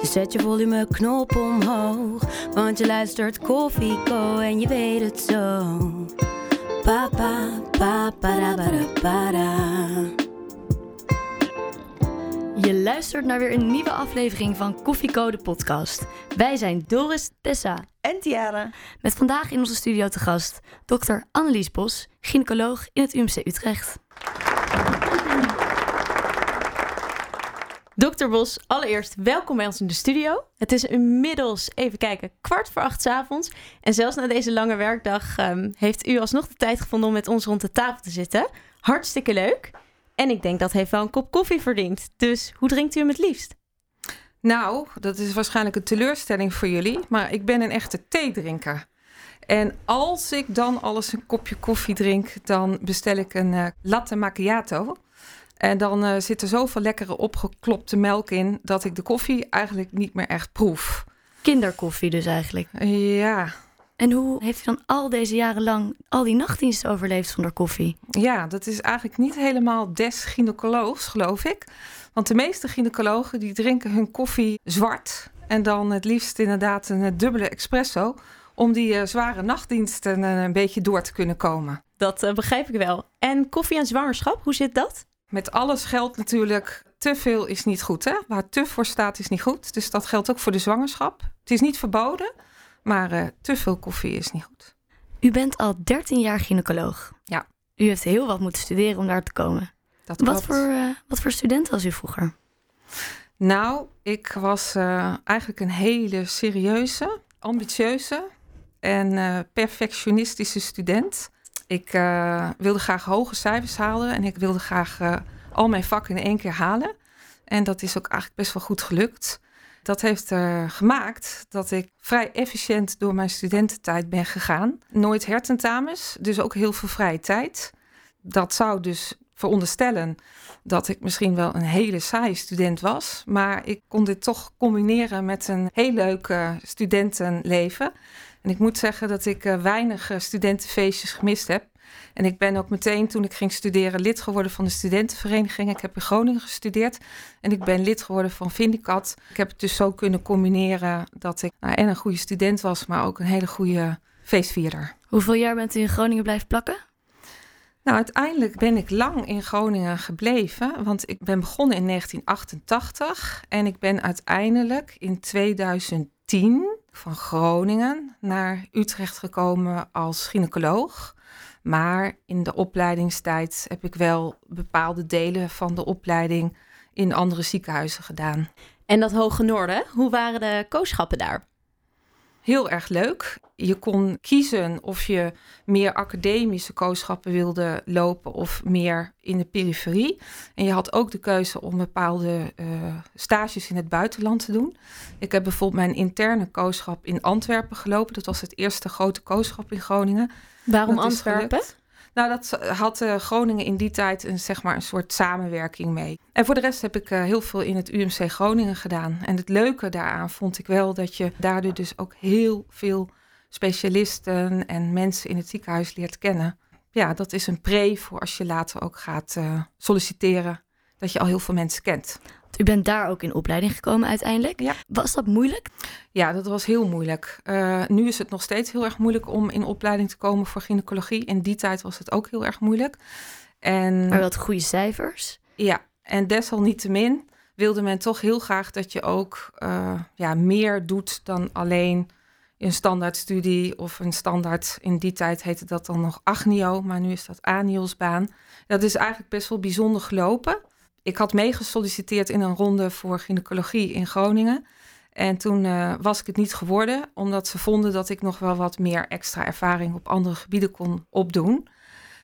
Dus zet je volumeknop omhoog. Want je luistert Koffie Co en je weet het zo. Pa pa pa para para para. Je luistert naar weer een nieuwe aflevering van Koffiecode podcast. Wij zijn Doris, Tessa En Tiara. met vandaag in onze studio te gast dokter Annelies Bos, gynaecoloog in het UMC Utrecht. Dr. Bos, allereerst welkom bij ons in de studio. Het is inmiddels, even kijken, kwart voor acht avonds. En zelfs na deze lange werkdag ehm, heeft u alsnog de tijd gevonden om met ons rond de tafel te zitten. Hartstikke leuk. En ik denk dat heeft wel een kop koffie verdiend. Dus hoe drinkt u hem het liefst? Nou, dat is waarschijnlijk een teleurstelling voor jullie, maar ik ben een echte theedrinker. En als ik dan alles een kopje koffie drink, dan bestel ik een eh, latte macchiato. En dan eh, zit er zoveel lekkere opgeklopte melk in dat ik de koffie eigenlijk niet meer echt proef. Kinderkoffie dus eigenlijk. Ja, En hoe heeft u dan al deze jaren lang al die nachtdiensten overleefd zonder koffie? ja, dat is eigenlijk niet helemaal des gynaecoloog's, geloof ik. Want de meeste gynaecologen die drinken hun koffie zwart. En dan het liefst inderdaad een eh, dubbele espresso. Om die eh, zware nachtdiensten een beetje door te kunnen komen. Dat begrijp ik wel. En koffie en zwangerschap, hoe zit dat? Met alles geldt natuurlijk, te veel is niet goed. Hè? Waar te voor staat is niet goed. Dus dat geldt ook voor de zwangerschap. Het is niet verboden, maar eh, te veel koffie is niet goed. U bent al 13 jaar gynaecoloog. Ja. U heeft heel wat moeten studeren om daar te komen. Dat Wat voor, eh, wat voor student was u vroeger? Nou, ik was eh, eigenlijk een hele serieuze, ambitieuze en perfectionistische student. Ik eh, wilde graag hoge cijfers halen en ik wilde graag eh, al mijn vakken in één keer halen. En dat is ook eigenlijk best wel goed gelukt. Dat heeft er gemaakt dat ik vrij efficiënt door mijn studententijd ben gegaan. Nooit hertentamens, dus ook heel veel vrije tijd. Dat zou dus veronderstellen dat ik misschien wel een hele saaie student was. Maar ik kon dit toch combineren met een heel leuk studentenleven. En ik moet zeggen dat ik eh, weinig eh, studentenfeestjes gemist heb. En ik ben ook meteen toen ik ging studeren lid geworden van de studentenvereniging. Ik heb in Groningen gestudeerd en ik ben lid geworden van Vindicat. Ik heb het dus zo kunnen combineren dat ik nou, en een goede student was, maar ook een hele goede feestvierder. Hoeveel jaar bent u in Groningen blijven plakken? Nou, uiteindelijk ben ik lang in Groningen gebleven, want ik ben begonnen in 1988 en ik ben uiteindelijk in 2010 van Groningen naar Utrecht gekomen als gynaecoloog. Maar in de opleidingstijd heb ik wel bepaalde delen van de opleiding in andere ziekenhuizen gedaan. En dat Hoge Noorden, hoe waren de kooschappen daar? Heel erg leuk. Je kon kiezen of je meer academische kooschappen wilde lopen of meer in de periferie. En je had ook de keuze om bepaalde eh, stages in het buitenland te doen. Ik heb bijvoorbeeld mijn interne kooschap in Antwerpen gelopen. Dat was het eerste grote kooschap in Groningen. Waarom Dat Antwerpen? Nou, dat had eh, Groningen in die tijd een, zeg maar, een soort samenwerking mee. En voor de rest heb ik eh, heel veel in het UMC Groningen gedaan. En het leuke daaraan vond ik wel dat je daardoor dus ook heel veel specialisten en mensen in het ziekenhuis leert kennen. Ja, dat is een pre voor als je later ook gaat eh, solliciteren. Dat je al heel veel mensen kent. U bent daar ook in opleiding gekomen uiteindelijk. Ja. Was dat moeilijk? Ja, dat was heel moeilijk. Eh, nu is het nog steeds heel erg moeilijk om in opleiding te komen voor gynaecologie. In die tijd was het ook heel erg moeilijk. En Maar wel goede cijfers. Ja, en desalniettemin wilde men toch heel graag dat je ook eh, ja, meer doet dan alleen een standaardstudie of een standaard. In die tijd heette dat dan nog agnio, maar nu is dat aniosbaan. Dat is eigenlijk best wel bijzonder gelopen. Ik had meegesolliciteerd in een ronde voor gynaecologie in Groningen. En toen eh, was ik het niet geworden, omdat ze vonden dat ik nog wel wat meer extra ervaring op andere gebieden kon opdoen.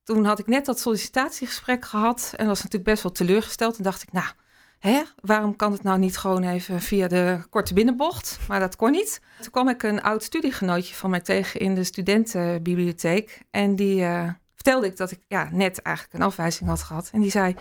Toen had ik net dat sollicitatiegesprek gehad en was natuurlijk best wel teleurgesteld. En dacht ik, nou, hè, waarom kan het nou niet gewoon even via de korte binnenbocht? Maar dat kon niet. Toen kwam ik een oud studiegenootje van mij tegen in de studentenbibliotheek. En die uh, vertelde ik dat ik ja, net eigenlijk een afwijzing had gehad. En die zei,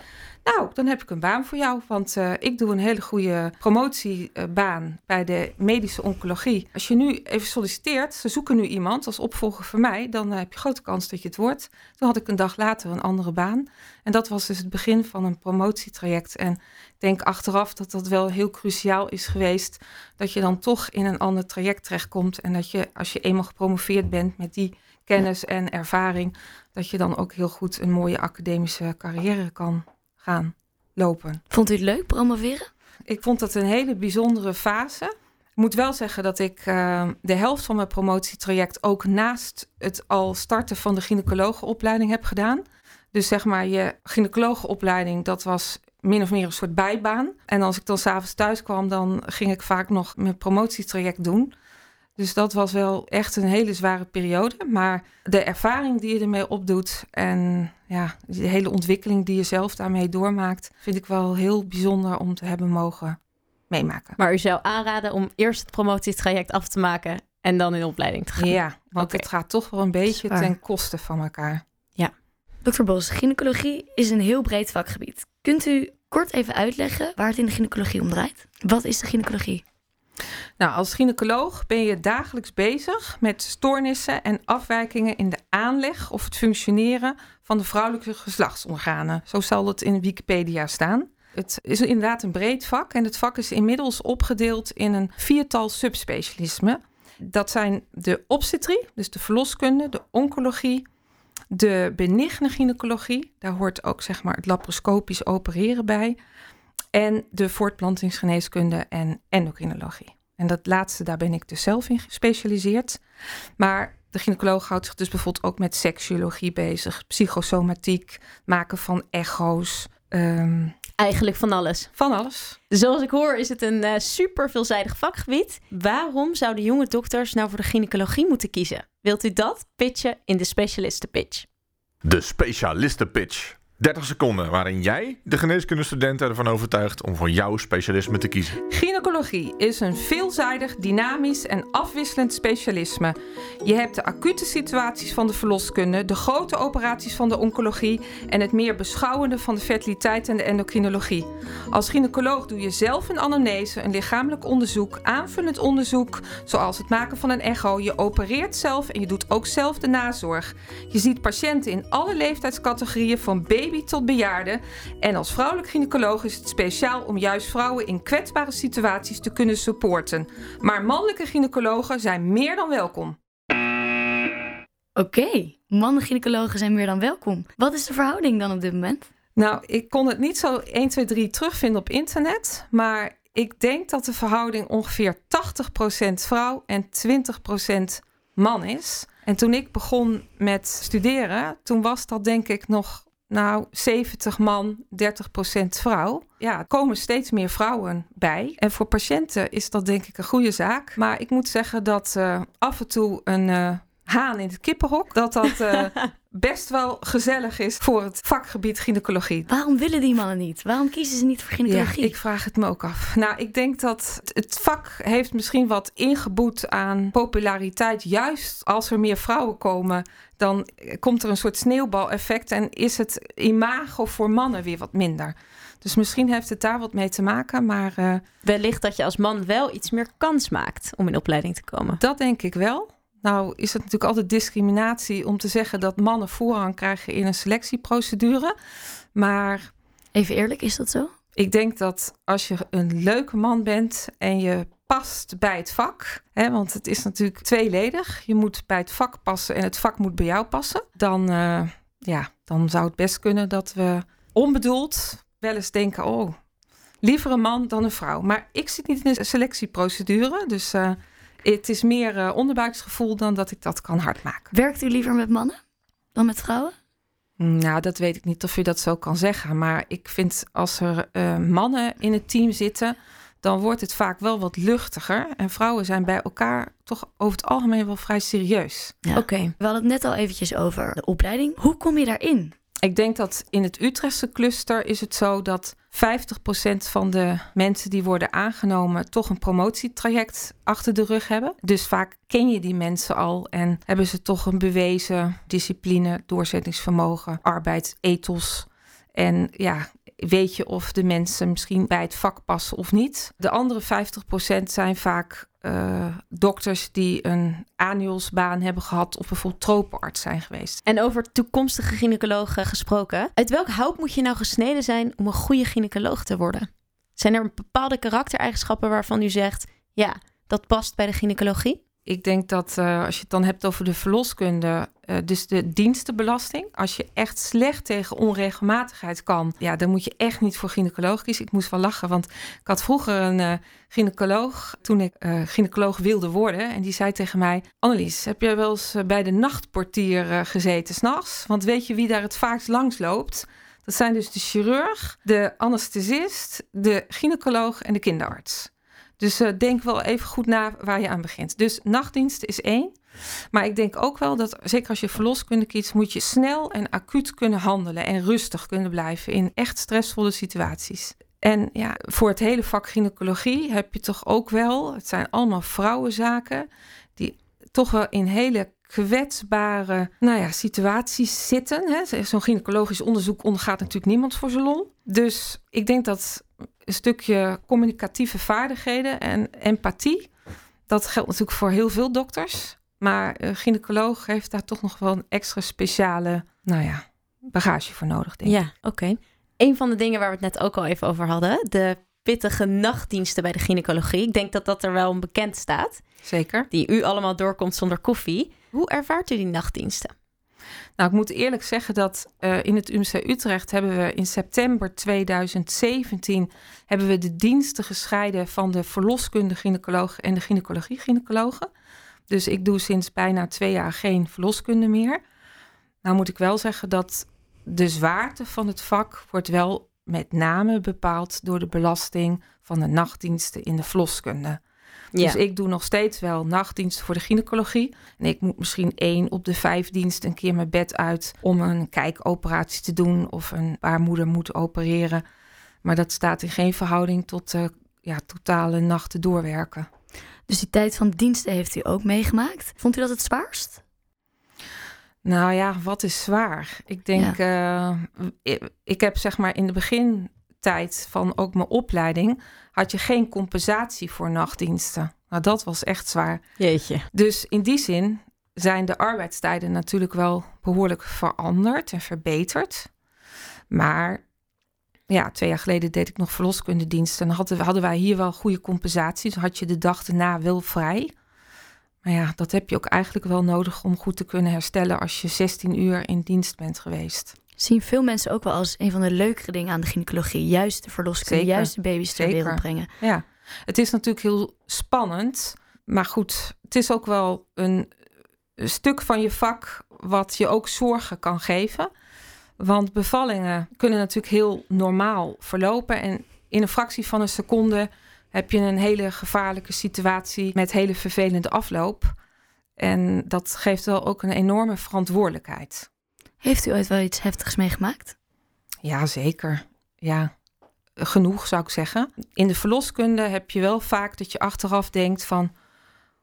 nou, dan heb ik een baan voor jou. Want uh, ik doe een hele goede promotiebaan bij de medische oncologie. Als je nu even solliciteert, ze zoeken nu iemand als opvolger voor mij... dan uh, heb je grote kans dat je het wordt. Toen had ik een dag later een andere baan. En dat was dus het begin van een promotietraject. En ik denk achteraf dat dat wel heel cruciaal is geweest... dat je dan toch in een ander traject terechtkomt... en dat je, als je eenmaal gepromoveerd bent met die kennis en ervaring, dat je dan ook heel goed een mooie academische carrière kan gaan lopen. Vond u het leuk, promoveren? Ik vond dat een hele bijzondere fase. Ik moet wel zeggen dat ik uh, de helft van mijn promotietraject ook naast het al starten van de gynaecologenopleiding heb gedaan. Dus zeg maar, je gynaecologenopleiding, dat was min of meer een soort bijbaan. En als ik dan s'avonds thuis kwam, dan ging ik vaak nog mijn promotietraject doen. Dus dat was wel echt een hele zware periode. Maar de ervaring die je ermee opdoet en ja, de hele ontwikkeling die je zelf daarmee doormaakt, vind ik wel heel bijzonder om te hebben mogen meemaken. Maar u zou aanraden om eerst het promotietraject af te maken en dan in opleiding te gaan? Ja, want het gaat toch wel een beetje ten koste van elkaar. Ja. Dokter Bos, gynaecologie is een heel breed vakgebied. Kunt u kort even uitleggen waar het in de gynaecologie om draait? Wat is de gynaecologie? Nou, als gynaecoloog ben je dagelijks bezig met stoornissen en afwijkingen in de aanleg of het functioneren van de vrouwelijke geslachtsorganen. Zo zal het in Wikipedia staan. Het is inderdaad een breed vak en het vak is inmiddels opgedeeld in een viertal subspecialismen. Dat zijn de obstetrie, dus de verloskunde, de oncologie, de benigne gynaecologie, daar hoort ook zeg maar het laparoscopisch opereren bij, en de voortplantingsgeneeskunde en endocrinologie. En dat laatste, daar ben ik dus zelf in gespecialiseerd. Maar de gynaecoloog houdt zich dus bijvoorbeeld ook met seksuologie bezig, psychosomatiek, maken van echo's. Um, Eigenlijk van alles. Van alles. Zoals ik hoor is het een uh, super veelzijdig vakgebied. Waarom zouden jonge dokters nou voor de gynaecologie moeten kiezen? Wilt u dat pitchen in de specialistenpitch? De specialistenpitch. 30 seconden waarin jij de geneeskundestudenten ervan overtuigt om voor jouw specialisme te kiezen. Gynaecologie is een veelzijdig, dynamisch en afwisselend specialisme. Je hebt de acute situaties van de verloskunde, de grote operaties van de oncologie en het meer beschouwende van de fertiliteit en de endocrinologie. Als gynaecoloog doe je zelf een anamnese, een lichamelijk onderzoek, aanvullend onderzoek, zoals het maken van een echo. Je opereert zelf en je doet ook zelf de nazorg. Je ziet patiënten in alle leeftijdscategorieën van baby tot bejaarden. En als vrouwelijk gynaecoloog is het speciaal om juist vrouwen in kwetsbare situaties te kunnen supporten. Maar mannelijke gynaecologen zijn meer dan welkom. Oké, okay. mannelijke gynaecologen zijn meer dan welkom. Wat is de verhouding dan op dit moment? Nou, ik kon het niet zo 1, 2, 3 terugvinden op internet. Maar ik denk dat de verhouding ongeveer 80% vrouw en 20% man is. En toen ik begon met studeren, toen was dat denk ik nog nou, 70 man, 30% vrouw. Ja, er komen steeds meer vrouwen bij. En voor patiënten is dat denk ik een goede zaak. Maar ik moet zeggen dat uh, af en toe een uh, haan in het kippenhok... dat dat uh, best wel gezellig is voor het vakgebied gynaecologie. Waarom willen die mannen niet? Waarom kiezen ze niet voor gynaecologie? Ja, ik vraag het me ook af. Nou, ik denk dat het vak heeft misschien wat ingeboet aan populariteit. Juist als er meer vrouwen komen, dan komt er een soort sneeuwbaleffect en is het imago voor mannen weer wat minder. Dus misschien heeft het daar wat mee te maken, maar... Uh, Wellicht dat je als man wel iets meer kans maakt om in opleiding te komen. Dat denk ik wel. Nou is het natuurlijk altijd discriminatie om te zeggen dat mannen voorrang krijgen in een selectieprocedure. Maar. Even eerlijk, is dat zo? Ik denk dat als je een leuke man bent en je past bij het vak, hè, want het is natuurlijk tweeledig. Je moet bij het vak passen en het vak moet bij jou passen. Dan, uh, ja, dan zou het best kunnen dat we onbedoeld wel eens denken: oh, liever een man dan een vrouw. Maar ik zit niet in een selectieprocedure, dus. Uh, het is meer uh, onderbuiksgevoel dan dat ik dat kan hardmaken. Werkt u liever met mannen dan met vrouwen? Nou, dat weet ik niet of je dat zo kan zeggen. Maar ik vind als er uh, mannen in het team zitten, dan wordt het vaak wel wat luchtiger. En vrouwen zijn bij elkaar toch over het algemeen wel vrij serieus. Ja. Oké, we hadden het net al eventjes over de opleiding. Hoe kom je daarin? Ik denk dat in het Utrechtse cluster is het zo dat 50% van de mensen die worden aangenomen toch een promotietraject achter de rug hebben. Dus vaak ken je die mensen al en hebben ze toch een bewezen discipline, doorzettingsvermogen, arbeidsethos. En ja, weet je of de mensen misschien bij het vak passen of niet. De andere 50% zijn vaak uh, dokters die een annualsbaan hebben gehad of bijvoorbeeld tropenarts zijn geweest. En over toekomstige gynaecologen gesproken. Uit welk hout moet je nou gesneden zijn om een goede gynaecoloog te worden? Zijn er bepaalde karaktereigenschappen waarvan u zegt, ja, dat past bij de gynaecologie? Ik denk dat uh, als je het dan hebt over de verloskunde, uh, dus de dienstenbelasting. Als je echt slecht tegen onregelmatigheid kan, ja, dan moet je echt niet voor gynaecoloog. Ik moest wel lachen, want ik had vroeger een uh, gynaecoloog toen ik gynaecoloog wilde worden. En die zei tegen mij: Annelies, heb jij wel eens bij de nachtportier gezeten s'nachts? Want weet je wie daar het vaakst langs loopt? Dat zijn dus de chirurg, de anesthesist, de gynaecoloog en de kinderarts. Dus uh, denk wel even goed na waar je aan begint. Dus nachtdienst is één. Maar ik denk ook wel dat, zeker als je verloskunde kiest, moet je snel en acuut kunnen handelen en rustig kunnen blijven in echt stressvolle situaties. En ja, voor het hele vak gynaecologie heb je toch ook wel, het zijn allemaal vrouwenzaken, die toch wel in hele kwetsbare nou ja, situaties zitten. Zo'n gynaecologisch onderzoek ondergaat natuurlijk niemand voor zijn lol. Dus ik denk dat een stukje communicatieve vaardigheden en empathie. Dat geldt natuurlijk voor heel veel dokters. Maar een gynaecoloog heeft daar toch nog wel een extra speciale, nou ja, bagage voor nodig, denk ik. Ja, oké. Een van de dingen waar we het net ook al even over hadden, de pittige nachtdiensten bij de gynaecologie. Ik denk dat dat er wel bekend staat. Zeker. Die u allemaal doorkomt zonder koffie. Hoe ervaart u die nachtdiensten? Nou, ik moet eerlijk zeggen dat uh, in het UMC Utrecht hebben we in september 2017 hebben we de diensten gescheiden van de verloskunde gynaecologen en de gynaecologie gynaecologen. Dus ik doe sinds bijna twee jaar geen verloskunde meer. Nou moet ik wel zeggen dat de zwaarte van het vak wordt wel met name bepaald door de belasting van de nachtdiensten in de verloskunde. Dus ik doe nog steeds wel nachtdiensten voor de gynaecologie. En ik moet misschien één op de vijf diensten een keer mijn bed uit om een kijkoperatie te doen of een baarmoeder moet opereren. Maar dat staat in geen verhouding tot uh, ja, totale nachten doorwerken. Dus die tijd van diensten heeft u ook meegemaakt. Vond u dat het zwaarst? Nou ja, wat is zwaar? Ik denk, uh, ik, ik heb zeg maar in de begintijd van ook mijn opleiding had je geen compensatie voor nachtdiensten. Nou, dat was echt zwaar. Jeetje. Dus in die zin zijn de arbeidstijden natuurlijk wel behoorlijk veranderd en verbeterd. Maar ja, twee jaar geleden deed ik nog verloskundediensten. En hadden, hadden wij hier wel goede compensatie. Dus had je de dag erna wel vrij. Maar ja, dat heb je ook eigenlijk wel nodig om goed te kunnen herstellen als je 16 uur in dienst bent geweest zien veel mensen ook wel als een van de leukere dingen aan de gynaecologie. Juist de verlossing, juist de baby's ter wereld brengen. Ja, het is natuurlijk heel spannend. Maar goed, het is ook wel een, stuk van je vak wat je ook zorgen kan geven. Want bevallingen kunnen natuurlijk heel normaal verlopen. En in een fractie van een seconde heb je een hele gevaarlijke situatie met hele vervelende afloop. En dat geeft wel ook een enorme verantwoordelijkheid. Heeft u ooit wel iets heftigs meegemaakt? Ja, zeker. Ja, genoeg zou ik zeggen. In de verloskunde heb je wel vaak dat je achteraf denkt van...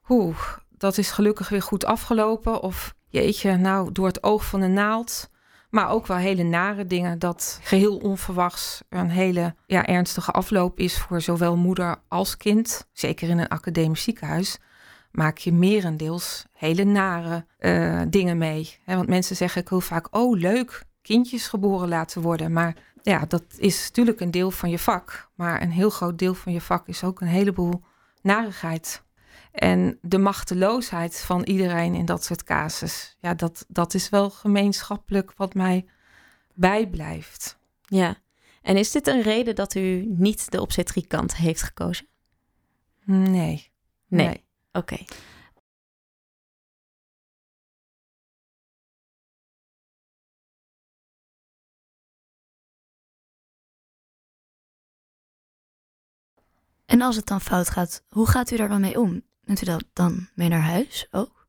Oeh, dat is gelukkig weer goed afgelopen. Of jeetje, nou, door het oog van de naald. Maar ook wel hele nare dingen dat geheel onverwachts een hele ja, ernstige afloop is voor zowel moeder als kind. Zeker in een academisch ziekenhuis maak je merendeels hele nare uh, dingen mee. want mensen zeggen heel vaak, oh leuk, kindjes geboren laten worden. Maar ja, dat is natuurlijk een deel van je vak. Maar een heel groot deel van je vak is ook een heleboel narigheid. En de machteloosheid van iedereen in dat soort casus, ja, dat, dat is wel gemeenschappelijk wat mij bijblijft. Ja, en is dit een reden dat u niet de obstetrikant heeft gekozen? Nee. Nee. Oké. En als het dan fout gaat, hoe gaat u daar dan mee om? Neemt u dat dan mee naar huis ook?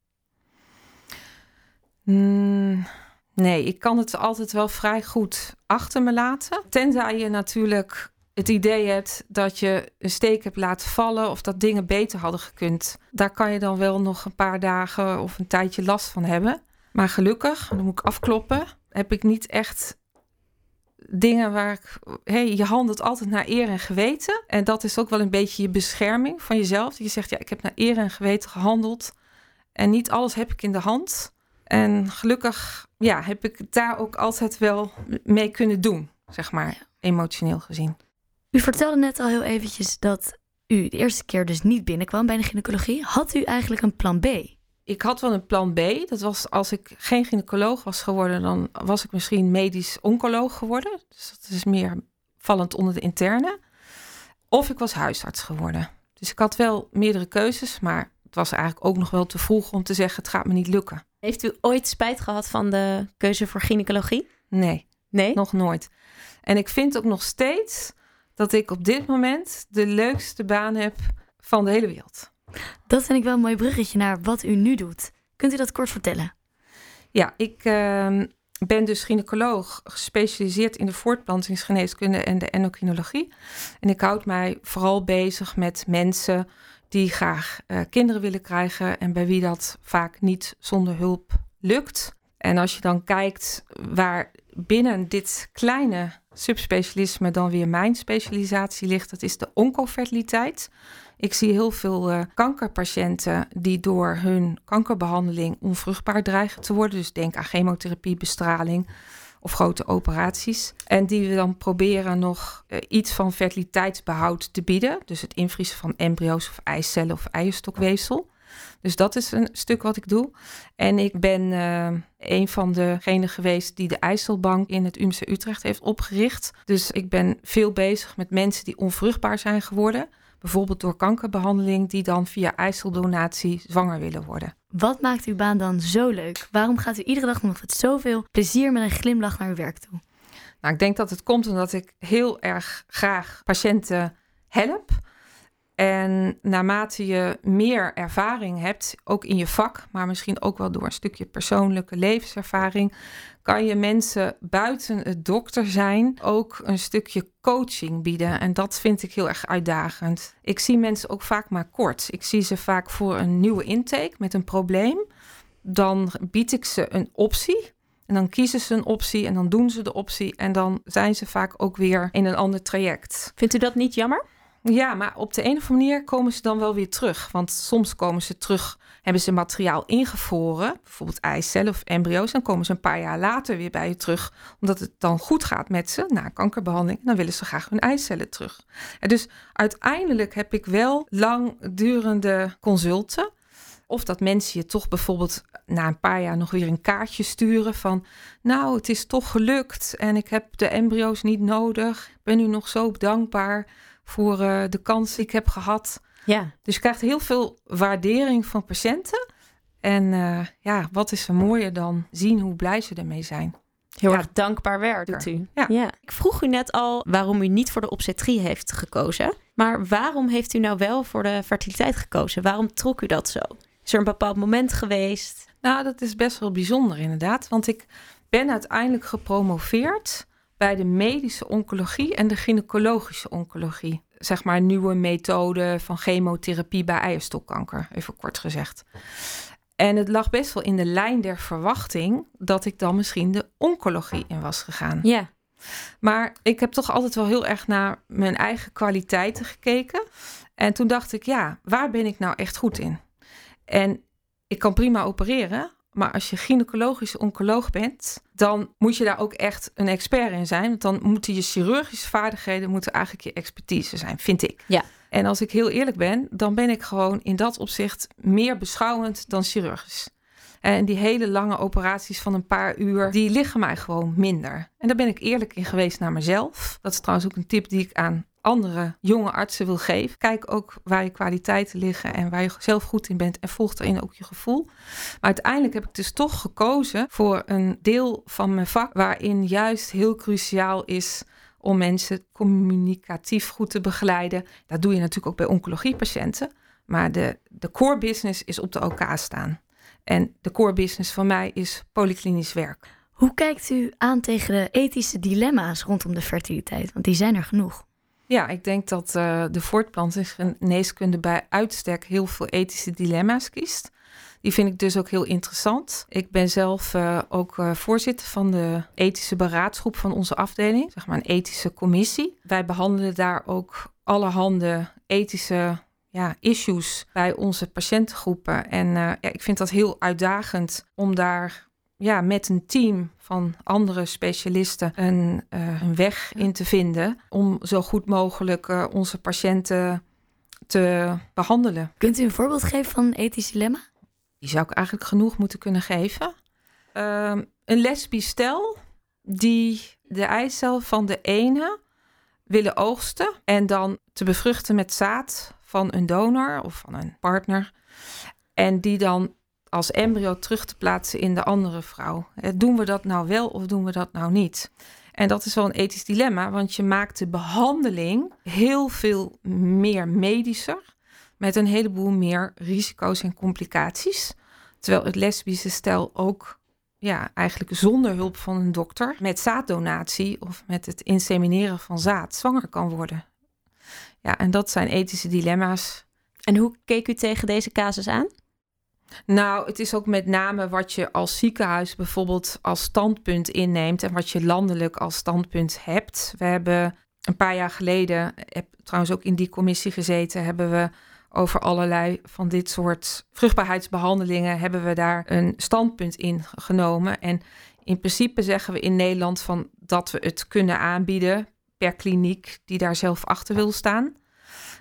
Mm, Nee, ik kan het altijd wel vrij goed achter me laten. Tenzij je natuurlijk het idee hebt dat je een steek hebt laten vallen of dat dingen beter hadden gekund. Daar kan je dan wel nog een paar dagen of een tijdje last van hebben. Maar gelukkig, dan moet ik afkloppen, heb ik niet echt dingen waar ik. Hey, je handelt altijd naar eer en geweten. En dat is ook wel een beetje je bescherming van jezelf. Je zegt, ja, ik heb naar eer en geweten gehandeld. En niet alles heb ik in de hand. En gelukkig ja, heb ik daar ook altijd wel mee kunnen doen, zeg maar, emotioneel gezien. U vertelde net al heel eventjes dat u de eerste keer dus niet binnenkwam bij de gynaecologie. Had u eigenlijk een plan B? Ik had wel een plan B. Dat was als ik geen gynaecoloog was geworden, dan was ik misschien medisch oncoloog geworden. Dus dat is meer vallend onder de interne. Of ik was huisarts geworden. Dus ik had wel meerdere keuzes, maar het was eigenlijk ook nog wel te vroeg om te zeggen: het gaat me niet lukken. Heeft u ooit spijt gehad van de keuze voor gynaecologie? Nee, Nee? nog nooit. En ik vind ook nog steeds dat ik op dit moment de leukste baan heb van de hele wereld. Dat vind ik wel een mooi bruggetje naar wat u nu doet. Kunt u dat kort vertellen? Ja, ik ehm, ben dus gynaecoloog, gespecialiseerd in de voortplantingsgeneeskunde en de endocrinologie. En ik houd mij vooral bezig met mensen die graag eh, kinderen willen krijgen en bij wie dat vaak niet zonder hulp lukt. En als je dan kijkt waar binnen dit kleine subspecialisme dan weer mijn specialisatie ligt, dat is de oncofertiliteit. Ik zie heel veel eh, kankerpatiënten die door hun kankerbehandeling onvruchtbaar dreigen te worden. Dus denk aan chemotherapie, bestraling of grote operaties. En die we dan proberen nog eh, iets van fertiliteitsbehoud te bieden. Dus het invriezen van embryo's of eicellen of eierstokweefsel. Dus dat is een stuk wat ik doe. En ik ben eh, een van degenen geweest die de IJsselbank in het UMC Utrecht heeft opgericht. Dus ik ben veel bezig met mensen die onvruchtbaar zijn geworden. Bijvoorbeeld door kankerbehandeling, die dan via ijsseldonatie zwanger willen worden. Wat maakt uw baan dan zo leuk? Waarom gaat u iedere dag nog met zoveel plezier met een glimlach naar uw werk toe? Nou, ik denk dat het komt omdat ik heel erg graag patiënten help. En naarmate je meer ervaring hebt, ook in je vak, maar misschien ook wel door een stukje persoonlijke levenservaring, kan je mensen buiten het dokter zijn ook een stukje coaching bieden. En dat vind ik heel erg uitdagend. Ik zie mensen ook vaak maar kort. Ik zie ze vaak voor een nieuwe intake met een probleem. Dan bied ik ze een optie. En dan kiezen ze een optie en dan doen ze de optie. En dan zijn ze vaak ook weer in een ander traject. Vindt u dat niet jammer? Ja, maar op de een of andere manier komen ze dan wel weer terug. Want soms komen ze terug, hebben ze materiaal ingevroren, bijvoorbeeld eicellen of embryo's. Dan komen ze een paar jaar later weer bij je terug, omdat het dan goed gaat met ze na kankerbehandeling. Dan willen ze graag hun eicellen terug. En dus uiteindelijk heb ik wel langdurende consulten. Of dat mensen je toch bijvoorbeeld na een paar jaar nog weer een kaartje sturen van... nou, het is toch gelukt en ik heb de embryo's niet nodig. Ik ben u nog zo dankbaar voor uh, de kans die ik heb gehad. Ja. Dus je krijgt heel veel waardering van patiënten. En uh, ja, wat is er mooier dan zien hoe blij ze ermee zijn. Heel Ja. erg dankbaar werk doet u. Ja. Ik vroeg u net al waarom u niet voor de obstetrie heeft gekozen. Maar waarom heeft u nou wel voor de fertiliteit gekozen? Waarom trok u dat zo? Is er een bepaald moment geweest? Nou, dat is best wel bijzonder inderdaad. Want ik ben uiteindelijk gepromoveerd bij de medische oncologie en de gynaecologische oncologie. Zeg maar nieuwe methode van chemotherapie bij eierstokkanker, even kort gezegd. En het lag best wel in de lijn der verwachting dat ik dan misschien de oncologie in was gegaan. Ja. Maar ik heb toch altijd wel heel erg naar mijn eigen kwaliteiten gekeken. En toen dacht ik, ja, waar ben ik nou echt goed in? En ik kan prima opereren, maar als je gynaecologische oncoloog bent, dan moet je daar ook echt een expert in zijn. Want dan moeten je chirurgische vaardigheden moeten eigenlijk je expertise zijn, vind ik. Ja. En als ik heel eerlijk ben, dan ben ik gewoon in dat opzicht meer beschouwend dan chirurgisch. En die hele lange operaties van een paar uur, die liggen mij gewoon minder. En daar ben ik eerlijk in geweest naar mezelf. Dat is trouwens ook een tip die ik aan andere jonge artsen wil geven. Kijk ook waar je kwaliteiten liggen en waar je zelf goed in bent en volg daarin ook je gevoel. Maar uiteindelijk heb ik dus toch gekozen voor een deel van mijn vak waarin juist heel cruciaal is om mensen communicatief goed te begeleiden. Dat doe je natuurlijk ook bij oncologiepatiënten. Maar de, de core business is op de OK staan. En de core business van mij is polyklinisch werk. Hoe kijkt u aan tegen de ethische dilemma's rondom de fertiliteit? Want die zijn er genoeg. Ja, ik denk dat uh, de voortplantingsgeneeskunde bij uitstek heel veel ethische dilemma's kiest. Die vind ik dus ook heel interessant. Ik ben zelf uh, ook uh, voorzitter van de ethische beraadsgroep van onze afdeling, zeg maar een ethische commissie. Wij behandelen daar ook allerhande ethische ja, issues bij onze patiëntengroepen. En ja, ik vind dat heel uitdagend om daar ja, met een team van andere specialisten een, uh, een weg in te vinden om zo goed mogelijk uh, onze patiënten te behandelen. Kunt u een voorbeeld geven van een ethisch dilemma? Die zou ik eigenlijk genoeg moeten kunnen geven. Uh, een lesbisch stel die de eicel van de ene willen oogsten en dan te bevruchten met zaad van een donor of van een partner. En die dan als embryo terug te plaatsen in de andere vrouw. Doen we dat nou wel of doen we dat nou niet? En dat is wel een ethisch dilemma, want je maakt de behandeling heel veel meer medischer, met een heleboel meer risico's en complicaties. Terwijl het lesbische stel ook ja, eigenlijk zonder hulp van een dokter met zaaddonatie of met het insemineren van zaad zwanger kan worden. Ja, en dat zijn ethische dilemma's. En hoe keek u tegen deze casus aan? Nou, het is ook met name wat je als ziekenhuis bijvoorbeeld als standpunt inneemt en wat je landelijk als standpunt hebt. We hebben een paar jaar geleden, trouwens ook in die commissie gezeten, hebben we over allerlei van dit soort vruchtbaarheidsbehandelingen hebben we daar een standpunt in genomen. En in principe zeggen we in Nederland van dat we het kunnen aanbieden per kliniek die daar zelf achter wil staan.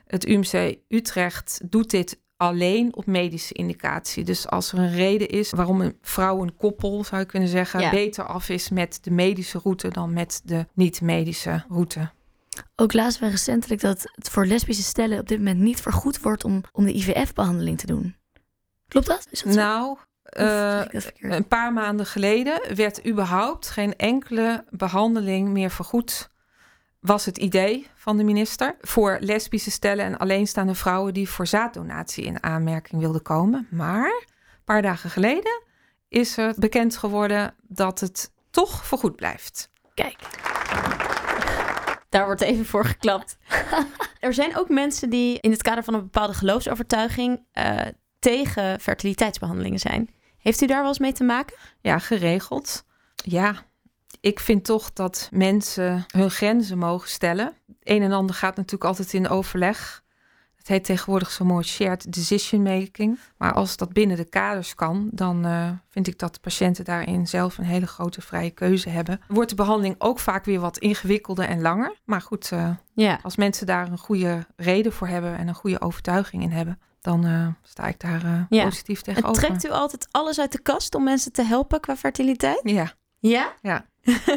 Het UMC Utrecht doet dit alleen op medische indicatie. Dus als er een reden is waarom een vrouw, een koppel zou je kunnen zeggen, ja. beter af is met de medische route dan met de niet-medische route. Ook lazen we recentelijk dat het voor lesbische stellen op dit moment niet vergoed wordt om, om de IVF-behandeling te doen. Klopt dat? Is dat nou, uh, een paar maanden geleden werd überhaupt geen enkele behandeling meer vergoed. Was het idee van de minister voor lesbische stellen en alleenstaande vrouwen die voor zaaddonatie in aanmerking wilden komen. Maar een paar dagen geleden is er bekend geworden dat het toch vergoed blijft. Kijk. Daar wordt even voor geklapt. er zijn ook mensen die in het kader van een bepaalde geloofsovertuiging uh, tegen fertiliteitsbehandelingen zijn. Heeft u daar wel eens mee te maken? Ja, geregeld. Ja, ik vind toch dat mensen hun grenzen mogen stellen. Een en ander gaat natuurlijk altijd in overleg. Het heet tegenwoordig zo mooi shared decision making. Maar als dat binnen de kaders kan, dan uh, vind ik dat de patiënten daarin zelf een hele grote vrije keuze hebben. Wordt de behandeling ook vaak weer wat ingewikkelder en langer. Maar goed, uh, ja. als mensen daar een goede reden voor hebben en een goede overtuiging in hebben, dan uh, sta ik daar ja. positief tegenover. En trekt u altijd alles uit de kast om mensen te helpen qua fertiliteit? Ja. Ja? Ja.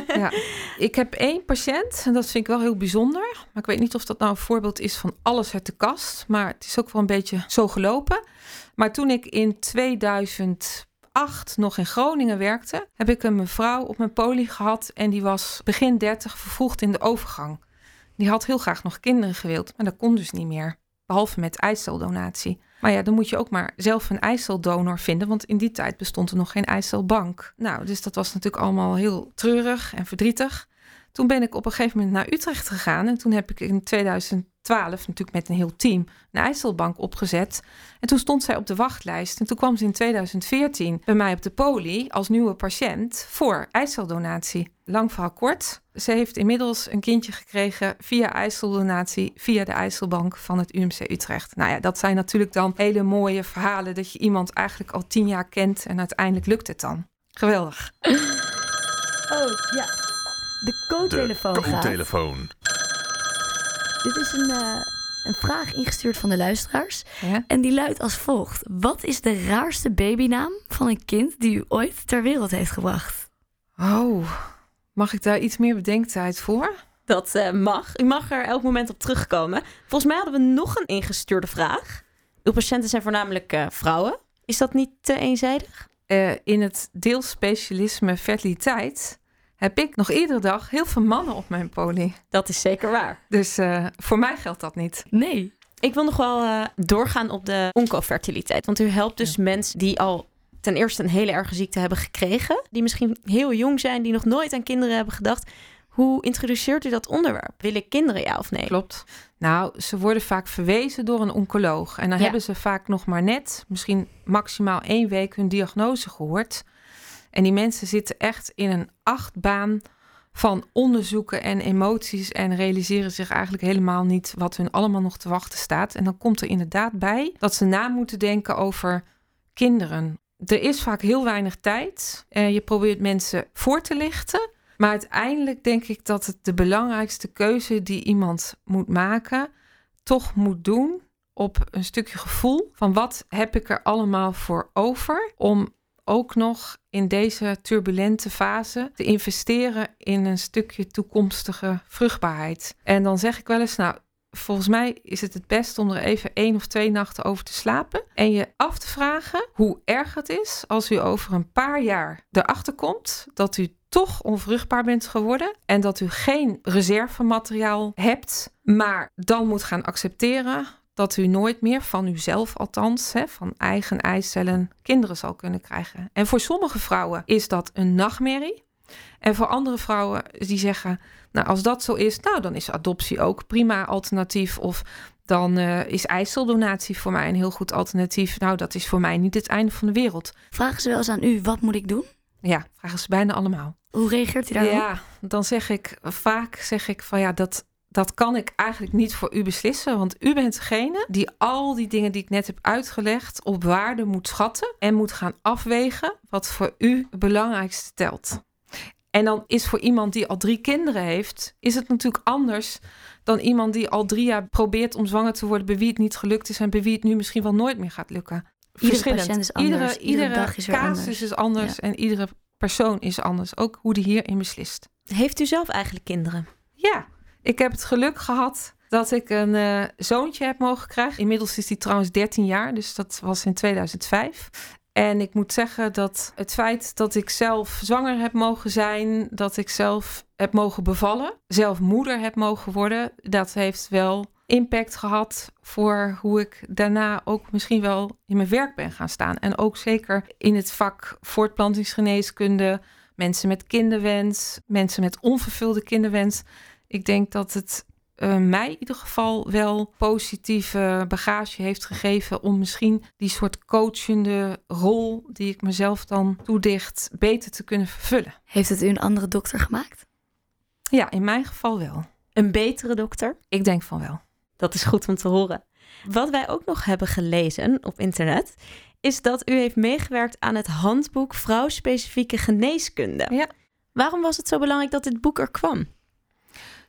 Ja, ik heb één patiënt en dat vind ik wel heel bijzonder. Maar ik weet niet of dat nou een voorbeeld is van alles uit de kast. Maar het is ook wel een beetje zo gelopen. Maar toen ik in 2008 nog in Groningen werkte, heb ik een mevrouw op mijn poli gehad. En die was begin 30 vervroegd in de overgang. Die had heel graag nog kinderen gewild, maar dat kon dus niet meer. Behalve met eiceldonatie. Maar ja, dan moet je ook maar zelf een eiceldonor vinden, want in die tijd bestond er nog geen eicelbank. Nou, dus dat was natuurlijk allemaal heel treurig en verdrietig. Toen ben ik op een gegeven moment naar Utrecht gegaan en toen heb ik in 2012 natuurlijk met een heel team een eicelbank opgezet. En toen stond zij op de wachtlijst en toen kwam ze in 2014 bij mij op de poli als nieuwe patiënt voor eiceldonatie. Lang verhaal kort. Ze heeft inmiddels een kindje gekregen via eiceldonatie, via de eicelbank van het UMC Utrecht. Nou ja, dat zijn natuurlijk dan hele mooie verhalen dat je iemand eigenlijk al tien jaar kent en uiteindelijk lukt het dan. Geweldig. Oh ja, de co-telefoon. De co-telefoon. Dit is een, uh, een vraag ingestuurd van de luisteraars. Ja? En die luidt als volgt: Wat is de raarste babynaam van een kind die u ooit ter wereld heeft gebracht? Oh. Mag ik daar iets meer bedenktijd voor? Dat uh, mag. U mag er elk moment op terugkomen. Volgens mij hadden we nog een ingestuurde vraag. Uw patiënten zijn voornamelijk uh, vrouwen. Is dat niet te eenzijdig? Uh, in het deelspecialisme fertiliteit heb ik nog iedere dag heel veel mannen op mijn poli. Dat is zeker waar. Dus voor mij geldt dat niet. Nee. Ik wil nog wel doorgaan op de oncofertiliteit. Want u helpt dus ja. mensen die al ten eerste een hele erge ziekte hebben gekregen, die misschien heel jong zijn, die nog nooit aan kinderen hebben gedacht. Hoe introduceert u dat onderwerp? Willen kinderen ja of nee? Klopt. Nou, ze worden vaak verwezen door een oncoloog. En dan Ja. hebben ze vaak nog maar net, misschien maximaal één week, hun diagnose gehoord. En die mensen zitten echt in een achtbaan van onderzoeken en emoties. En realiseren zich eigenlijk helemaal niet wat hun allemaal nog te wachten staat. En dan komt er inderdaad bij dat ze na moeten denken over kinderen. Er is vaak heel weinig tijd. en je probeert mensen voor te lichten. Maar uiteindelijk denk ik dat het de belangrijkste keuze die iemand moet maken, toch moet doen op een stukje gevoel van wat heb ik er allemaal voor over om ook nog in deze turbulente fase te investeren in een stukje toekomstige vruchtbaarheid. En dan zeg ik wel eens, nou, volgens mij is het het best om er even één of twee nachten over te slapen en je af te vragen hoe erg het is als u over een paar jaar erachter komt dat u toch onvruchtbaar bent geworden en dat u geen reservemateriaal hebt, maar dan moet gaan accepteren dat u nooit meer van uzelf althans, hè, van eigen eicellen, kinderen zal kunnen krijgen. En voor sommige vrouwen is dat een nachtmerrie. En voor andere vrouwen die zeggen, nou als dat zo is, nou dan is adoptie ook prima alternatief. Of dan eh, is eiceldonatie voor mij een heel goed alternatief. Nou dat is voor mij niet het einde van de wereld. Vragen ze wel eens aan u, wat moet ik doen? Ja, vragen ze bijna allemaal. Hoe reageert u daarop? Ja, dan zeg ik vaak zeg ik van ja, dat, dat kan ik eigenlijk niet voor u beslissen. Want u bent degene die al die dingen die ik net heb uitgelegd op waarde moet schatten en moet gaan afwegen wat voor u het belangrijkste telt. En dan is voor iemand die al drie kinderen heeft, is het natuurlijk anders dan iemand die al drie jaar probeert om zwanger te worden, bij wie het niet gelukt is en bij wie het nu misschien wel nooit meer gaat lukken. Iedere patiënt is anders, Iedere, iedere iedere dag is casus anders. is anders Ja. en iedere persoon is anders. Ook hoe die hierin beslist. Heeft u zelf eigenlijk kinderen? Ja, ik heb het geluk gehad dat ik een eh, zoontje heb mogen krijgen. Inmiddels is hij trouwens 13 jaar, dus dat was in 2005. En ik moet zeggen dat het feit dat ik zelf zwanger heb mogen zijn, dat ik zelf heb mogen bevallen, zelf moeder heb mogen worden, dat heeft wel impact gehad voor hoe ik daarna ook misschien wel in mijn werk ben gaan staan. En ook zeker in het vak voortplantingsgeneeskunde, mensen met kinderwens, mensen met onvervulde kinderwens. Ik denk dat het eh, mij in ieder geval wel positieve bagage heeft gegeven om misschien die soort coachende rol die ik mezelf dan toedicht beter te kunnen vervullen. Heeft het u een andere dokter gemaakt? Ja, in mijn geval wel. Een betere dokter? Ik denk van wel. Dat is goed om te horen. Wat wij ook nog hebben gelezen op internet, is dat u heeft meegewerkt aan het handboek Vrouwspecifieke Geneeskunde. Ja. Waarom was het zo belangrijk dat dit boek er kwam?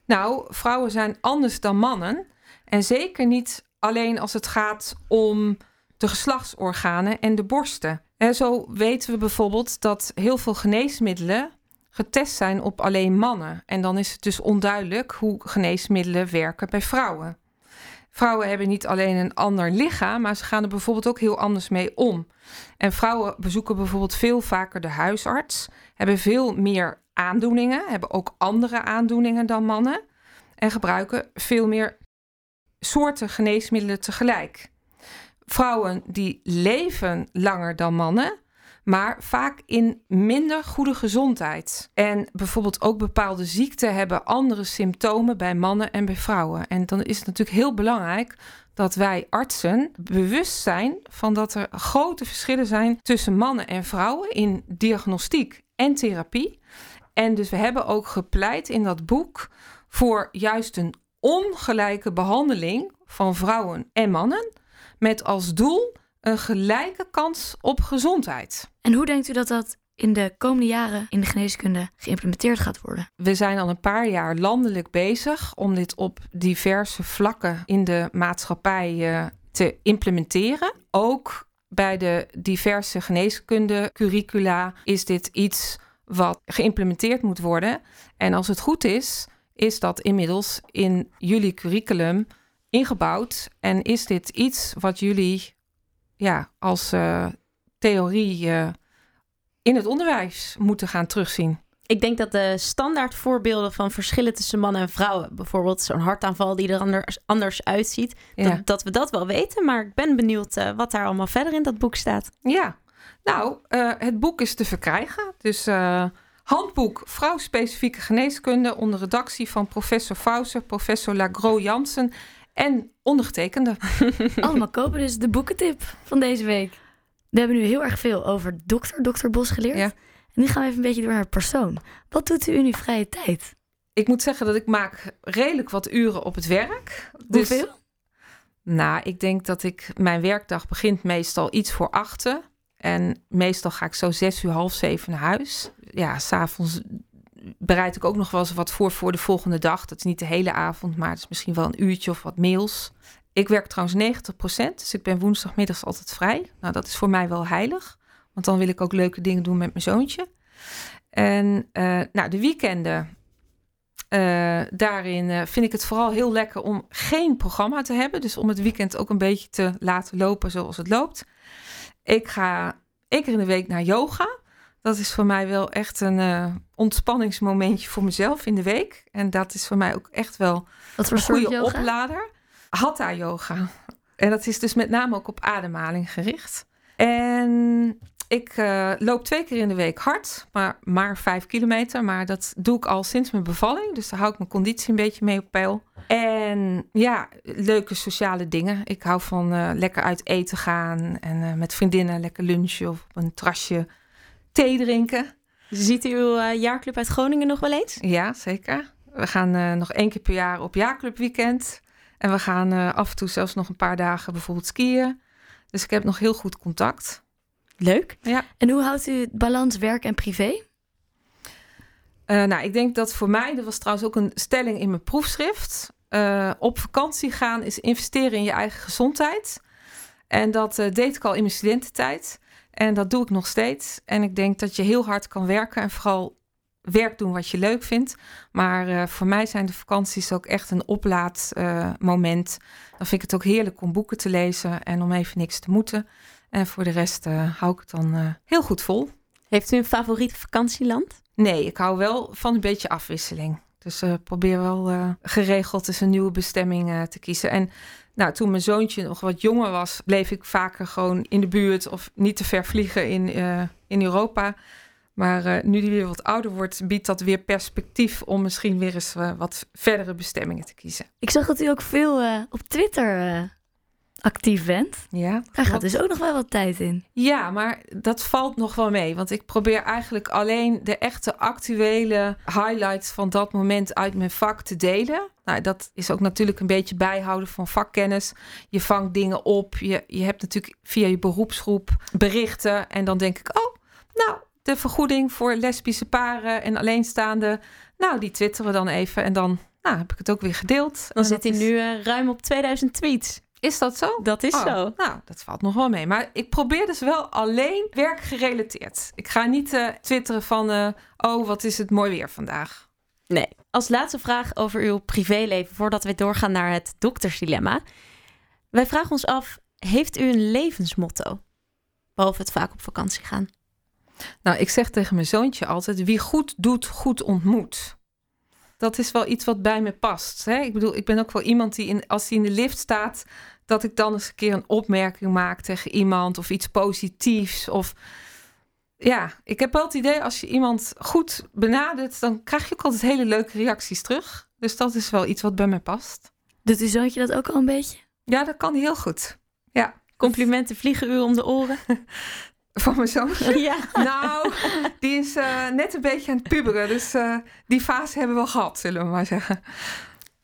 Nou, vrouwen zijn anders dan mannen. En zeker niet alleen als het gaat om de geslachtsorganen en de borsten. En zo weten we bijvoorbeeld dat heel veel geneesmiddelen getest zijn op alleen mannen. En dan is het dus onduidelijk hoe geneesmiddelen werken bij vrouwen. Vrouwen hebben niet alleen een ander lichaam, maar ze gaan er bijvoorbeeld ook heel anders mee om. En vrouwen bezoeken bijvoorbeeld veel vaker de huisarts, hebben veel meer aandoeningen, hebben ook andere aandoeningen dan mannen en gebruiken veel meer soorten geneesmiddelen tegelijk. Vrouwen die leven langer dan mannen, maar vaak in minder goede gezondheid. En bijvoorbeeld ook bepaalde ziekten hebben andere symptomen bij mannen en bij vrouwen. En dan is het natuurlijk heel belangrijk dat wij artsen bewust zijn van dat er grote verschillen zijn tussen mannen en vrouwen in diagnostiek en therapie. En dus we hebben ook gepleit in dat boek voor juist een ongelijke behandeling van vrouwen en mannen, met als doel een gelijke kans op gezondheid. En hoe denkt u dat dat in de komende jaren in de geneeskunde geïmplementeerd gaat worden? We zijn al een paar jaar landelijk bezig om dit op diverse vlakken in de maatschappij eh, te implementeren. Ook bij de diverse geneeskunde curricula is dit iets wat geïmplementeerd moet worden. En als het goed is, is dat inmiddels in jullie curriculum ingebouwd. En is dit iets wat jullie ja, als eh, theorie eh, in het onderwijs moeten gaan terugzien? Ik denk dat de standaard voorbeelden van verschillen tussen mannen en vrouwen, bijvoorbeeld zo'n hartaanval die er anders, anders uitziet, Ja. dat, dat we dat wel weten. Maar ik ben benieuwd eh, wat daar allemaal verder in dat boek staat. Ja, Nou, het boek is te verkrijgen. Dus uh, handboek vrouwspecifieke geneeskunde onder redactie van professor Fauser, professor Lagro Jansen en ondergetekende. Allemaal kopen dus de boekentip van deze week. We hebben nu heel erg veel over dokter, dokter Bos geleerd. Ja. En nu gaan we even een beetje door naar persoon. Wat doet u in uw vrije tijd? Ik moet zeggen dat ik maak redelijk wat uren op het werk. Dus, Hoeveel? Nou, ik denk dat ik... Mijn werkdag begint meestal iets voor achten. En meestal ga ik zo zes uur, half zeven naar huis. Ja, s'avonds bereid ik ook nog wel eens wat voor voor de volgende dag. Dat is niet de hele avond, maar het is misschien wel een uurtje of wat mails. Ik werk trouwens 90%, dus ik ben woensdagmiddags altijd vrij. Nou, dat is voor mij wel heilig, want dan wil ik ook leuke dingen doen met mijn zoontje. En uh, nou, de weekenden, uh, daarin uh, vind ik het vooral heel lekker om geen programma te hebben. Dus om het weekend ook een beetje te laten lopen zoals het loopt. Ik ga één keer in de week naar yoga. Dat is voor mij wel echt een uh, ontspanningsmomentje voor mezelf in de week. En dat is voor mij ook echt wel Wat een goede yoga? oplader. Hatha yoga. En dat is dus met name ook op ademhaling gericht. En ik uh, loop twee keer in de week hard, maar maar vijf kilometer. Maar dat doe ik al sinds mijn bevalling. Dus daar hou ik mijn conditie een beetje mee op peil. En ja, leuke sociale dingen. Ik hou van uh, lekker uit eten gaan en uh, met vriendinnen lekker lunchen of op een trasje thee drinken. Ziet u uw jaarclub uit Groningen nog wel eens? Ja, zeker. We gaan nog één keer per jaar op jaarclub weekend. En we gaan af en toe zelfs nog een paar dagen bijvoorbeeld skiën. Dus ik heb nog heel goed contact. Leuk. Ja. En hoe houdt u het balans werk en privé? Uh, nou, ik denk dat voor mij, dat was trouwens ook een stelling in mijn proefschrift. Uh, op vakantie gaan is investeren in je eigen gezondheid. En dat uh, deed ik al in mijn studententijd. En dat doe ik nog steeds. En ik denk dat je heel hard kan werken en vooral werk doen wat je leuk vindt. Maar voor mij zijn de vakanties ook echt een oplaadmoment. dan vind ik het ook heerlijk om boeken te lezen en om even niks te moeten. En voor de rest uh, hou ik het dan uh, heel goed vol. Heeft u een favoriet vakantieland? Nee, ik hou wel van een beetje afwisseling. Dus uh, probeer wel geregeld dus een nieuwe bestemming te kiezen. En nou, toen mijn zoontje nog wat jonger was, bleef ik vaker gewoon in de buurt of niet te ver vliegen in, in Europa. Maar nu die weer wat ouder wordt, biedt dat weer perspectief om misschien weer eens wat verdere bestemmingen te kiezen. Ik zag dat u ook veel op Twitter actief bent. Ja. Daar gaat dus ook nog wel wat tijd in. Ja, maar dat valt nog wel mee. Want ik probeer eigenlijk alleen de echte actuele highlights van dat moment uit mijn vak te delen. Nou, dat is ook natuurlijk een beetje bijhouden van vakkennis. Je vangt dingen op. Je, je hebt natuurlijk via je beroepsgroep berichten. En dan denk ik, oh, nou, de vergoeding voor lesbische paren en alleenstaanden. Nou, die twitteren dan even. En dan nou, heb ik het ook weer gedeeld. Dan zit hij is... nu uh, ruim op 2000 tweets. Is dat zo? Dat is oh, zo. Nou, dat valt nog wel mee. Maar ik probeer dus wel alleen werkgerelateerd. Ik ga niet uh, twitteren van... Uh, oh, wat is het mooi weer vandaag. Nee. Als laatste vraag over uw privéleven... voordat we doorgaan naar het doktersdilemma. Wij vragen ons af... heeft u een levensmotto? Behalve het vaak op vakantie gaan. Nou, ik zeg tegen mijn zoontje altijd... wie goed doet, goed ontmoet dat is wel iets wat bij me past. Hè? Ik bedoel, ik ben ook wel iemand die in, als hij in de lift staat, dat ik dan eens een keer een opmerking maak tegen iemand of iets positiefs. Of ja, ik heb wel het idee als je iemand goed benadert, dan krijg je ook altijd hele leuke reacties terug. Dus dat is wel iets wat bij me past. Doet uw zoontje dat ook al een beetje? Ja, dat kan heel goed. Ja. Complimenten vliegen u om de oren. Van mijn zoon? Ja. Nou, die is uh, net een beetje aan het puberen. Dus uh, die fase hebben we wel gehad, zullen we maar zeggen.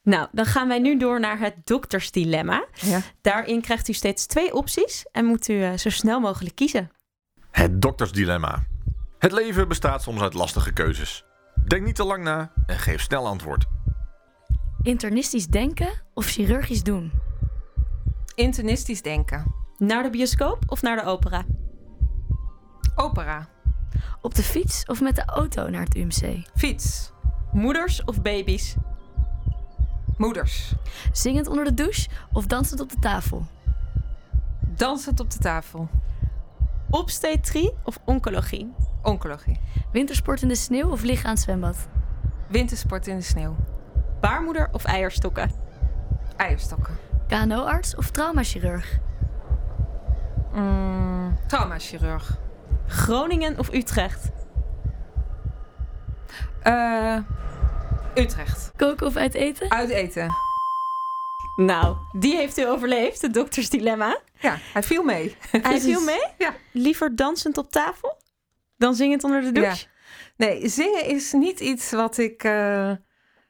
Nou, dan gaan wij nu door naar het doktersdilemma. Ja. Daarin krijgt u steeds twee opties en moet u uh, zo snel mogelijk kiezen. Het doktersdilemma. Het leven bestaat soms uit lastige keuzes. Denk niet te lang na en geef snel antwoord. Internistisch denken of chirurgisch doen? Internistisch denken. Naar de bioscoop of naar de opera? Opera. Op de fiets of met de auto naar het UMC? Fiets. Moeders of baby's? Moeders. Zingend onder de douche of dansend op de tafel? Dansend op de tafel. Obstetrie of oncologie? Oncologie. Wintersport in de sneeuw of liggen aan het zwembad? Wintersport in de sneeuw. Baarmoeder of eierstokken? Eierstokken. KNO-arts of traumachirurg? Mm, traumachirurg. Groningen of Utrecht? Uh, Utrecht. Koken of uit eten? Uit eten. Nou, die heeft u overleefd, het doktersdilemma. Ja, hij viel mee. Hij viel mee? Ja. Liever dansend op tafel dan zingend onder de douche? Ja. Nee, zingen is niet iets wat ik, uh,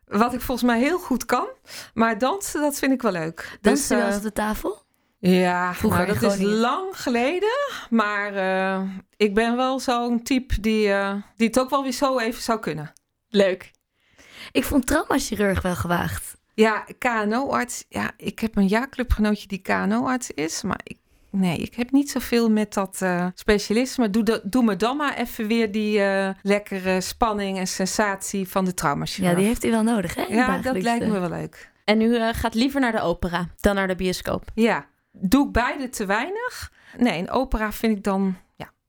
wat ik volgens mij heel goed kan. Maar dansen, dat vind ik wel leuk. Dansen dus, uh, wel op de tafel? Ja, Vroeger nou, dat is lang geleden. Maar uh, ik ben wel zo'n type die, die het ook wel weer zo even zou kunnen. Leuk. Ik vond traumachirurg wel gewaagd. Ja, KNO-arts. Ja, ik heb een jaarclubgenootje die KNO-arts is. Maar ik, nee, ik heb niet zoveel met dat uh, specialisme. Doe, de, doe me dan maar even weer die uh, lekkere spanning en sensatie van de traumachirurg. Ja, die heeft u wel nodig, hè? Ja, dat lijkt me wel leuk. En u uh, gaat liever naar de opera dan naar de bioscoop? Ja, doe ik beide te weinig. Nee, een opera vind ik dan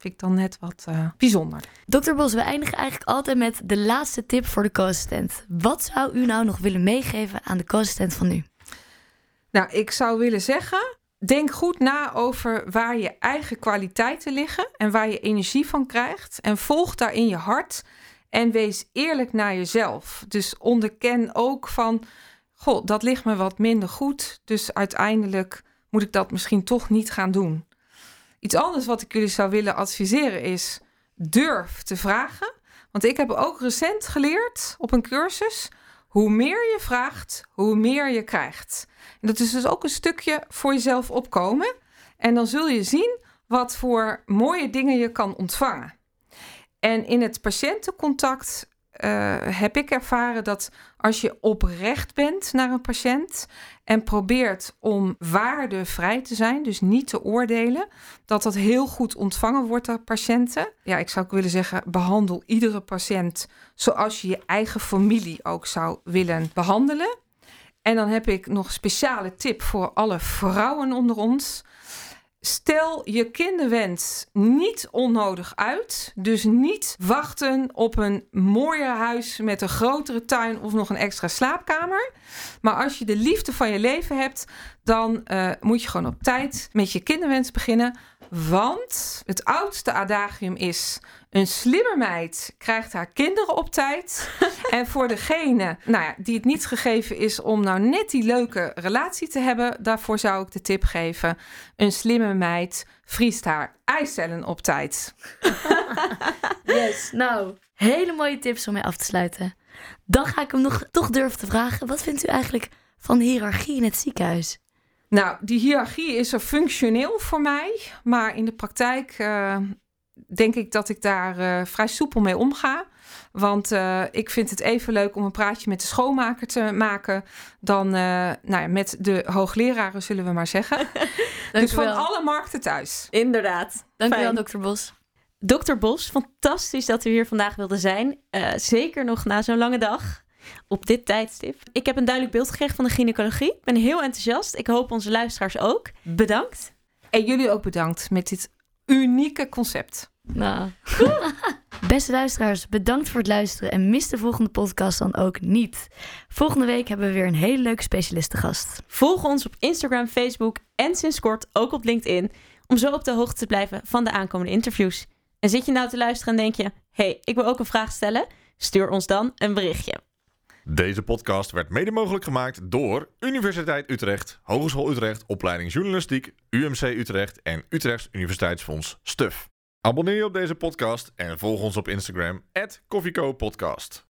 vind ik dan net wat uh, bijzonder. Dokter Bos, we eindigen eigenlijk altijd met de laatste tip voor de co-assistent. Wat zou u nou nog willen meegeven aan de co-assistent van nu? Nou, ik zou willen zeggen, denk goed na over waar je eigen kwaliteiten liggen en waar je energie van krijgt. En volg daarin je hart en wees eerlijk naar jezelf. Dus onderken ook van, goh, dat ligt me wat minder goed. Dus uiteindelijk moet ik dat misschien toch niet gaan doen. Iets anders wat ik jullie zou willen adviseren is: durf te vragen. Want ik heb ook recent geleerd op een cursus: hoe meer je vraagt, hoe meer je krijgt. En dat is dus ook een stukje voor jezelf opkomen. En dan zul je zien wat voor mooie dingen je kan ontvangen. En in het patiëntencontact uh, heb ik ervaren dat als je oprecht bent naar een patiënt en probeert om waardevrij te zijn, dus niet te oordelen, dat dat heel goed ontvangen wordt door patiënten. Ja, ik zou ook willen zeggen, behandel iedere patiënt zoals je je eigen familie ook zou willen behandelen. En dan heb ik nog een speciale tip voor alle vrouwen onder ons. Stel je kinderwens niet onnodig uit. Dus niet wachten op een mooier huis met een grotere tuin of nog een extra slaapkamer. Maar als je de liefde van je leven hebt, dan uh, moet je gewoon op tijd met je kinderwens beginnen. Want het oudste adagium is: een slimme meid krijgt haar kinderen op tijd. en voor degene nou ja, die het niet gegeven is om nou net die leuke relatie te hebben, daarvoor zou ik de tip geven: een slimme meid vriest haar eicellen op tijd. yes, nou, hele mooie tips om mee af te sluiten. Dan ga ik hem nog toch durven te vragen: wat vindt u eigenlijk van de hiërarchie in het ziekenhuis? Nou, die hiërarchie is er functioneel voor mij, maar in de praktijk uh, denk ik dat ik daar uh, vrij soepel mee omga. Want uh, ik vind het even leuk om een praatje met de schoonmaker te maken dan nou ja, met de hoogleraren, zullen we maar zeggen. dus van alle markten thuis. Inderdaad. Dank u wel, dokter Bos. Dokter Bos, fantastisch dat u hier vandaag wilde zijn. zeker nog na zo'n lange dag op dit tijdstip. Ik heb een duidelijk beeld gekregen van de gynaecologie. Ik ben heel enthousiast. Ik hoop onze luisteraars ook. Bedankt. En jullie ook bedankt met dit unieke concept. Nou. Beste luisteraars, bedankt voor het luisteren en mis de volgende podcast dan ook niet. Volgende week hebben we weer een hele leuke specialistengast. Volg ons op Instagram, Facebook en sinds kort ook op LinkedIn om zo op de hoogte te blijven van de aankomende interviews. En zit je nou te luisteren en denk je: hey, ik wil ook een vraag stellen? Stuur ons dan een berichtje. Deze podcast werd mede mogelijk gemaakt door Universiteit Utrecht, Hogeschool Utrecht, Opleiding Journalistiek, UMC Utrecht en Utrechts Universiteitsfonds STUF. Abonneer je op deze podcast en volg ons op Instagram, @koffiecopodcast.